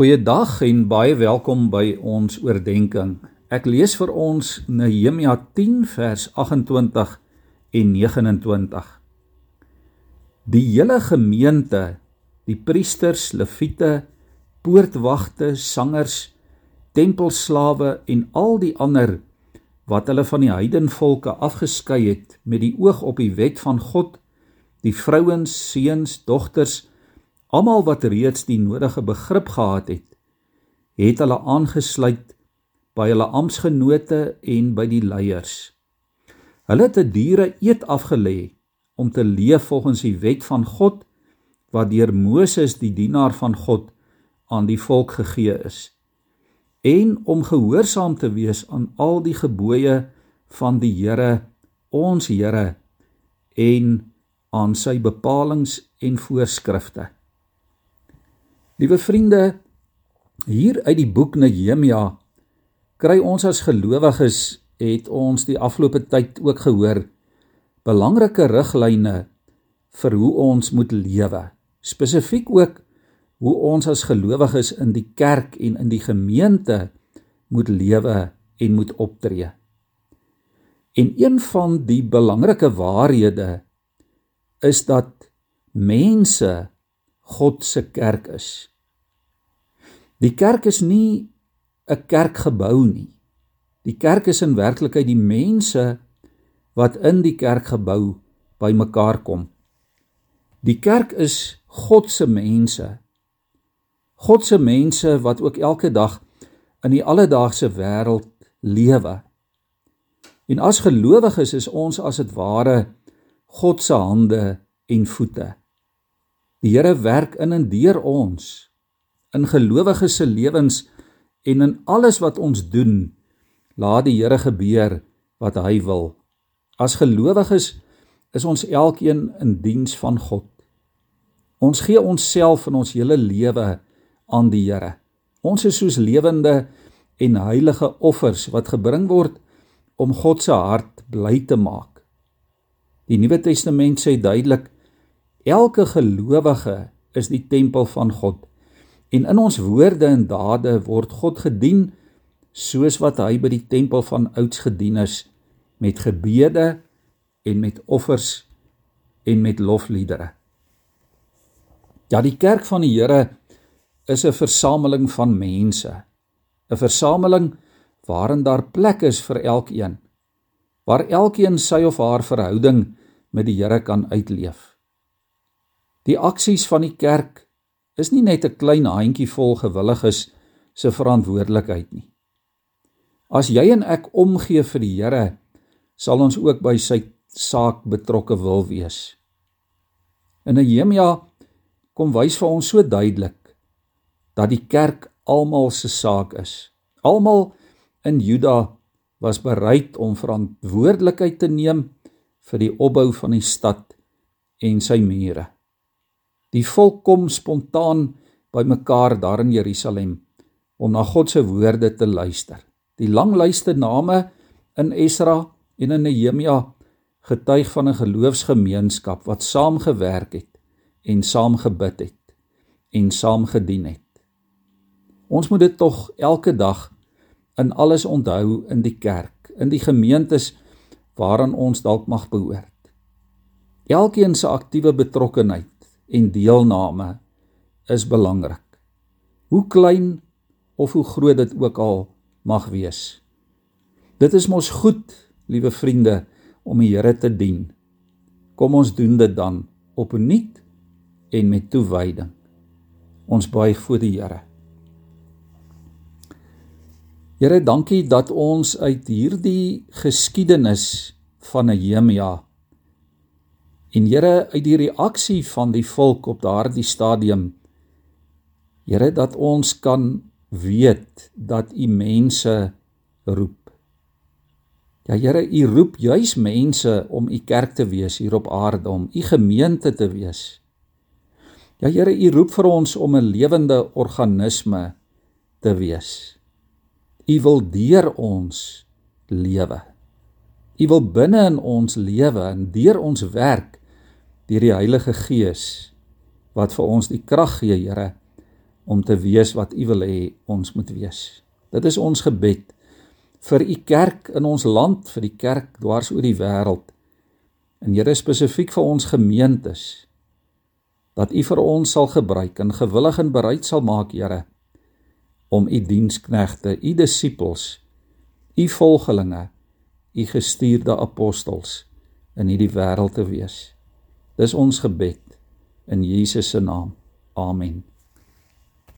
Goeiedag en baie welkom by ons oordeenking. Ek lees vir ons Nehemia 10 vers 28 en 29. Die hele gemeente, die priesters, leviete, poortwagte, sangers, tempelslawe en al die ander wat hulle van die heidenvolke afgeskei het met die oog op die wet van God, die vrouens, seuns, dogters Almal wat reeds die nodige begrip gehad het, het hulle aangesluit by hulle amptgenote en by die leiers. Hulle het 'n diere eet afgelê om te leef volgens die wet van God wat deur Moses die dienaar van God aan die volk gegee is en om gehoorsaam te wees aan al die gebooie van die Here ons Here en aan sy bepalinge en voorskrifte. Liewe vriende, hier uit die boek Nehemia kry ons as gelowiges het ons die afgelope tyd ook gehoor belangrike riglyne vir hoe ons moet lewe. Spesifiek ook hoe ons as gelowiges in die kerk en in die gemeente moet lewe en moet optree. En een van die belangrike waarhede is dat mense God se kerk is. Die kerk is nie 'n kerkgebou nie. Die kerk is in werklikheid die mense wat in die kerkgebou bymekaar kom. Die kerk is God se mense. God se mense wat ook elke dag in die alledaagse wêreld lewe. En as gelowiges is ons as dit ware God se hande en voete. Die Here werk in en deur ons in gelowiges se lewens en in alles wat ons doen, laat die Here gebeur wat hy wil. As gelowiges is ons elkeen in diens van God. Ons gee onsself en ons hele lewe aan die Here. Ons is soos lewende en heilige offers wat gebring word om God se hart bly te maak. Die Nuwe Testament sê duidelik elke gelowige is die tempel van God En in ons woorde en dade word God gedien soos wat hy by die tempel van ouds gedien is met gebede en met offers en met lofliedere. Ja, die kerk van die Here is 'n versameling van mense. 'n Versameling waarin daar plek is vir elkeen. Waar elkeen sy of haar verhouding met die Here kan uitleef. Die aksies van die kerk is nie net 'n klein handjie vol gewilliges se verantwoordelikheid nie. As jy en ek omgee vir die Here, sal ons ook by sy saak betrokke wil wees. In Nehemia kom wys vir ons so duidelik dat die kerk almal se saak is. Almal in Juda was bereid om verantwoordelikheid te neem vir die opbou van die stad en sy mure. Die volk kom spontaan bymekaar daar in Jerusalem om na God se woorde te luister. Die lang lyste name in Esra en in Nehemia getuig van 'n geloofsgemeenskap wat saamgewerk het en saam gebid het en saam gedien het. Ons moet dit tog elke dag in alles onthou in die kerk, in die gemeentes waaraan ons dalk mag behoort. Elkeen se aktiewe betrokkenheid en deelname is belangrik. Hoe klein of hoe groot dit ook al mag wees. Dit is mos goed, liewe vriende, om die Here te dien. Kom ons doen dit dan opnuut en met toewyding. Ons buig voor die Here. Here, dankie dat ons uit hierdie geskiedenis van Nehemia En Here, uit die reaksie van die volk op daardie stadium, Here, dat ons kan weet dat U mense roep. Ja Here, U roep juis mense om U kerk te wees hier op aarde, om U gemeente te wees. Ja Here, U roep vir ons om 'n lewende organisme te wees. U wil deur ons lewe. U wil binne in ons lewe en deur ons werk deur die Heilige Gees wat vir ons die krag gee, Here, om te wees wat U wil hê ons moet wees. Dit is ons gebed vir U kerk in ons land, vir die kerk dwars oor die wêreld. En Here spesifiek vir ons gemeentes dat U vir ons sal gebruik en gewillig en bereid sal maak, Here, om U diensknegte, U disippels, U volgelinge, U gestuurde apostels in hierdie wêreld te wees. Dis ons gebed in Jesus se naam. Amen.